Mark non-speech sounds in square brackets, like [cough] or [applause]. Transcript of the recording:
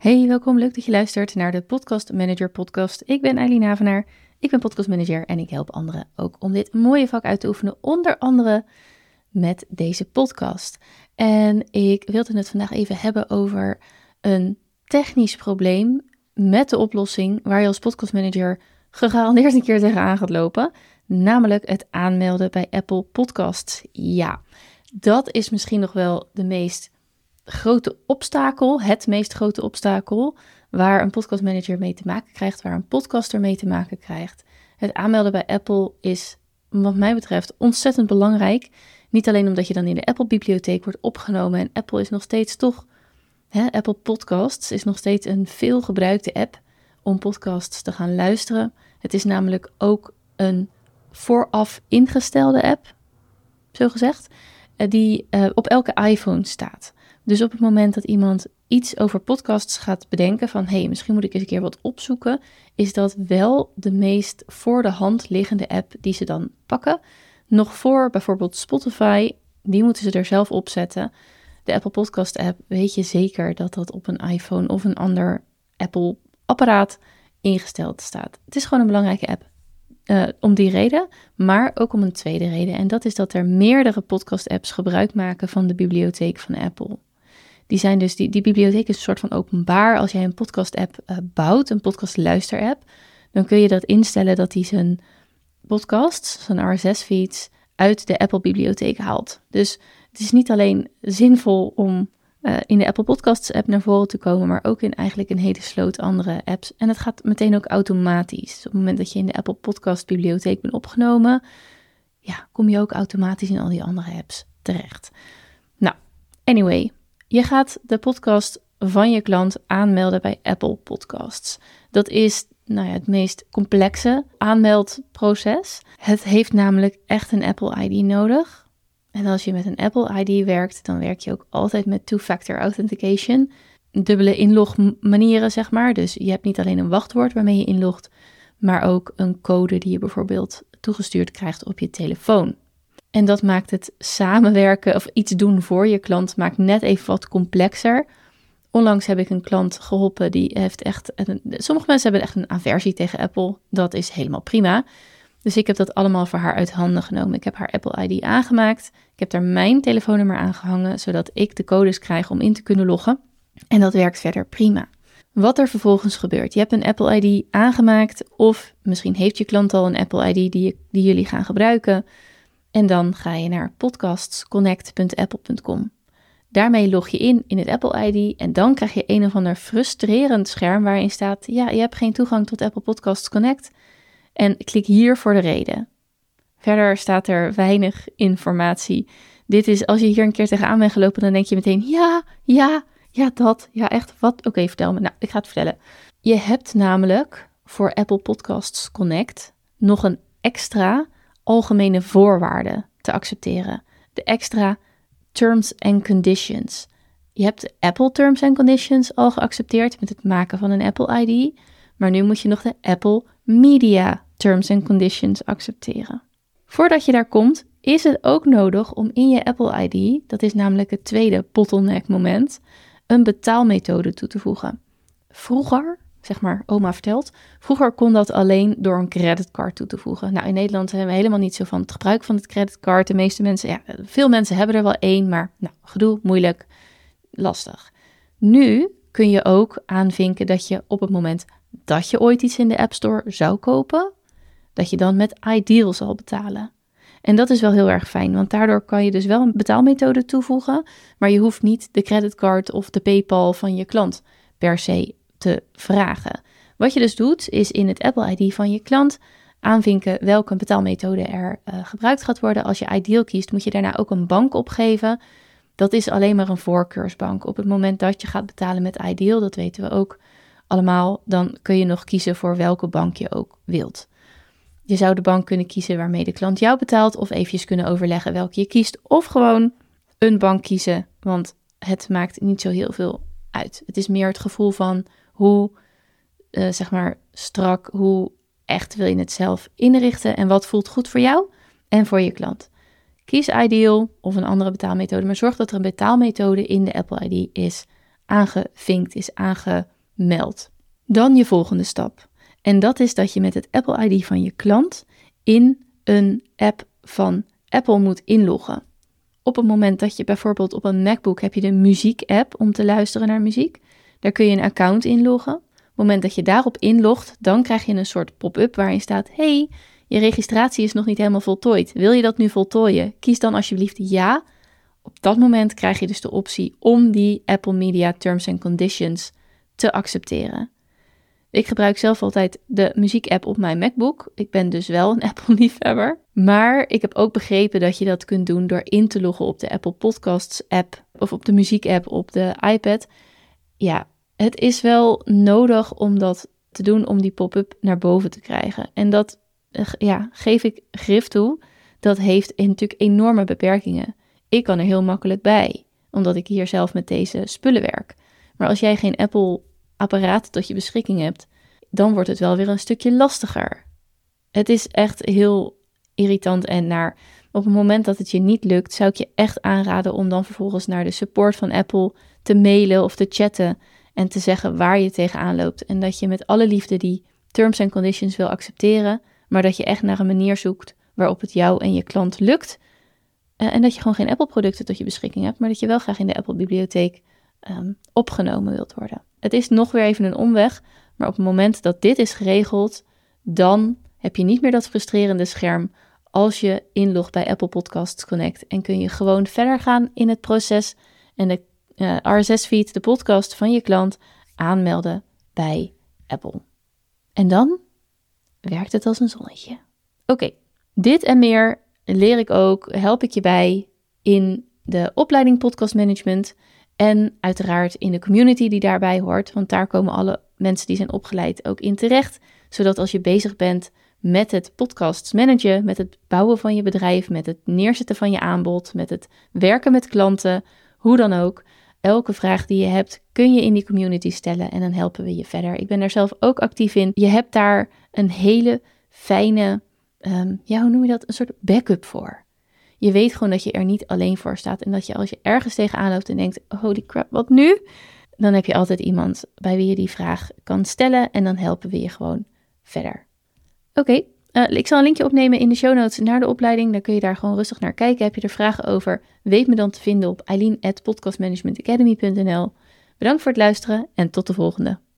Hey, welkom. Leuk dat je luistert naar de Podcast Manager Podcast. Ik ben Eileen Havenaar. Ik ben podcast manager en ik help anderen ook om dit mooie vak uit te oefenen, onder andere met deze podcast. En ik wilde het vandaag even hebben over een technisch probleem met de oplossing waar je als podcastmanager gegarandeerd een keer tegenaan gaat lopen, namelijk het aanmelden bij Apple Podcasts. Ja, dat is misschien nog wel de meest grote obstakel, het meest grote obstakel waar een podcastmanager mee te maken krijgt, waar een podcaster mee te maken krijgt. Het aanmelden bij Apple is, wat mij betreft, ontzettend belangrijk. Niet alleen omdat je dan in de Apple-bibliotheek wordt opgenomen en Apple is nog steeds toch, hè, Apple Podcasts is nog steeds een veel gebruikte app om podcasts te gaan luisteren. Het is namelijk ook een vooraf ingestelde app, zo gezegd, eh, die uh, op elke iPhone staat. Dus op het moment dat iemand iets over podcasts gaat bedenken van hé, hey, misschien moet ik eens een keer wat opzoeken, is dat wel de meest voor de hand liggende app die ze dan pakken. Nog voor bijvoorbeeld Spotify, die moeten ze er zelf op zetten. De Apple Podcast app weet je zeker dat dat op een iPhone of een ander Apple apparaat ingesteld staat. Het is gewoon een belangrijke app. Uh, om die reden, maar ook om een tweede reden. En dat is dat er meerdere podcast-apps gebruik maken van de bibliotheek van Apple. Die zijn dus, die, die bibliotheek is een soort van openbaar. Als jij een podcast-app uh, bouwt, een podcast-luister-app, dan kun je dat instellen dat die zijn podcasts, zijn RSS-feeds, uit de Apple-bibliotheek haalt. Dus het is niet alleen zinvol om uh, in de Apple Podcasts app naar voren te komen, maar ook in eigenlijk een hele sloot andere apps. En het gaat meteen ook automatisch. op het moment dat je in de Apple Podcast bibliotheek bent opgenomen, ja, kom je ook automatisch in al die andere apps terecht. Nou, anyway, je gaat de podcast van je klant aanmelden bij Apple Podcasts. Dat is nou ja, het meest complexe aanmeldproces. Het heeft namelijk echt een Apple ID nodig. En als je met een Apple ID werkt, dan werk je ook altijd met two-factor authentication. Dubbele inlogmanieren, zeg maar. Dus je hebt niet alleen een wachtwoord waarmee je inlogt, maar ook een code die je bijvoorbeeld toegestuurd krijgt op je telefoon. En dat maakt het samenwerken of iets doen voor je klant maakt net even wat complexer. Onlangs heb ik een klant geholpen die heeft echt. Sommige mensen hebben echt een aversie tegen Apple. Dat is helemaal prima. Dus ik heb dat allemaal voor haar uit handen genomen. Ik heb haar Apple ID aangemaakt. Ik heb daar mijn telefoonnummer aangehangen, zodat ik de codes krijg om in te kunnen loggen. En dat werkt verder prima. Wat er vervolgens gebeurt. Je hebt een Apple ID aangemaakt, of misschien heeft je klant al een Apple ID die, die jullie gaan gebruiken. En dan ga je naar podcastsconnect.apple.com. Daarmee log je in in het Apple ID en dan krijg je een of ander frustrerend scherm waarin staat: ja, je hebt geen toegang tot Apple Podcasts Connect. En klik hier voor de reden. Verder staat er weinig informatie. Dit is, als je hier een keer tegenaan bent gelopen, dan denk je meteen: ja, ja, ja, dat, ja, echt, wat? Oké, vertel me. Nou, ik ga het vertellen. Je hebt namelijk voor Apple Podcasts Connect nog een extra algemene voorwaarden te accepteren. De extra terms and conditions. Je hebt de Apple Terms and Conditions al geaccepteerd met het maken van een Apple ID, maar nu moet je nog de Apple Media Terms and Conditions accepteren. Voordat je daar komt, is het ook nodig om in je Apple ID, dat is namelijk het tweede bottleneck moment, een betaalmethode toe te voegen. Vroeger zeg maar, oma vertelt. Vroeger kon dat alleen door een creditcard toe te voegen. Nou, in Nederland hebben we helemaal niet zo van het gebruik van het creditcard. De meeste mensen, ja, veel mensen hebben er wel één, maar nou, gedoe, moeilijk, lastig. Nu kun je ook aanvinken dat je op het moment dat je ooit iets in de App Store zou kopen, dat je dan met Ideal zal betalen. En dat is wel heel erg fijn, want daardoor kan je dus wel een betaalmethode toevoegen, maar je hoeft niet de creditcard of de PayPal van je klant per se te vragen. Wat je dus doet, is in het Apple ID van je klant aanvinken welke betaalmethode er uh, gebruikt gaat worden. Als je Ideal kiest, moet je daarna ook een bank opgeven. Dat is alleen maar een voorkeursbank. Op het moment dat je gaat betalen met Ideal, dat weten we ook allemaal, dan kun je nog kiezen voor welke bank je ook wilt. Je zou de bank kunnen kiezen waarmee de klant jou betaalt, of eventjes kunnen overleggen welke je kiest, of gewoon een bank kiezen, want het maakt niet zo heel veel uit. Het is meer het gevoel van hoe, uh, zeg maar, strak, hoe echt wil je het zelf inrichten en wat voelt goed voor jou en voor je klant. Kies Ideal of een andere betaalmethode, maar zorg dat er een betaalmethode in de Apple ID is aangevinkt, is aangemeld. Dan je volgende stap. En dat is dat je met het Apple ID van je klant in een app van Apple moet inloggen. Op het moment dat je bijvoorbeeld op een MacBook heb je de muziek-app om te luisteren naar muziek. Daar kun je een account inloggen. Op het moment dat je daarop inlogt, dan krijg je een soort pop-up waarin staat: Hey, je registratie is nog niet helemaal voltooid. Wil je dat nu voltooien? Kies dan alsjeblieft ja. Op dat moment krijg je dus de optie om die Apple Media Terms and Conditions te accepteren. Ik gebruik zelf altijd de muziekapp op mijn MacBook. Ik ben dus wel een [laughs] Apple-liefhebber. Maar ik heb ook begrepen dat je dat kunt doen door in te loggen op de Apple Podcasts app of op de muziekapp op de iPad. Ja, het is wel nodig om dat te doen om die pop-up naar boven te krijgen. En dat eh, ja, geef ik grif toe. Dat heeft natuurlijk enorme beperkingen. Ik kan er heel makkelijk bij, omdat ik hier zelf met deze spullen werk. Maar als jij geen Apple apparaat tot je beschikking hebt, dan wordt het wel weer een stukje lastiger. Het is echt heel irritant en naar. Op het moment dat het je niet lukt, zou ik je echt aanraden om dan vervolgens naar de support van Apple te mailen of te chatten en te zeggen waar je tegenaan loopt. En dat je met alle liefde die terms en conditions wil accepteren, maar dat je echt naar een manier zoekt waarop het jou en je klant lukt. Eh, en dat je gewoon geen Apple-producten tot je beschikking hebt, maar dat je wel graag in de Apple-bibliotheek um, opgenomen wilt worden. Het is nog weer even een omweg, maar op het moment dat dit is geregeld, dan heb je niet meer dat frustrerende scherm als je inlogt bij Apple Podcasts Connect en kun je gewoon verder gaan in het proces en de eh, RSS-feed, de podcast van je klant, aanmelden bij Apple. En dan werkt het als een zonnetje. Oké, dit en meer leer ik ook, help ik je bij in de opleiding Podcast Management. En uiteraard in de community die daarbij hoort, want daar komen alle mensen die zijn opgeleid ook in terecht. Zodat als je bezig bent met het podcasts managen, met het bouwen van je bedrijf, met het neerzetten van je aanbod, met het werken met klanten, hoe dan ook, elke vraag die je hebt kun je in die community stellen en dan helpen we je verder. Ik ben daar zelf ook actief in. Je hebt daar een hele fijne, ehm, ja, hoe noem je dat? Een soort backup voor. Je weet gewoon dat je er niet alleen voor staat. En dat je als je ergens tegenaan loopt en denkt: holy crap, wat nu? Dan heb je altijd iemand bij wie je die vraag kan stellen. En dan helpen we je gewoon verder. Oké, eh, ik zal een linkje opnemen in de show notes naar de opleiding. Dan kun je daar gewoon rustig naar kijken. Heb je er vragen over? Weet me dan te vinden op eileen.podcastmanagementacademy.nl. Bedankt voor het luisteren en tot de volgende.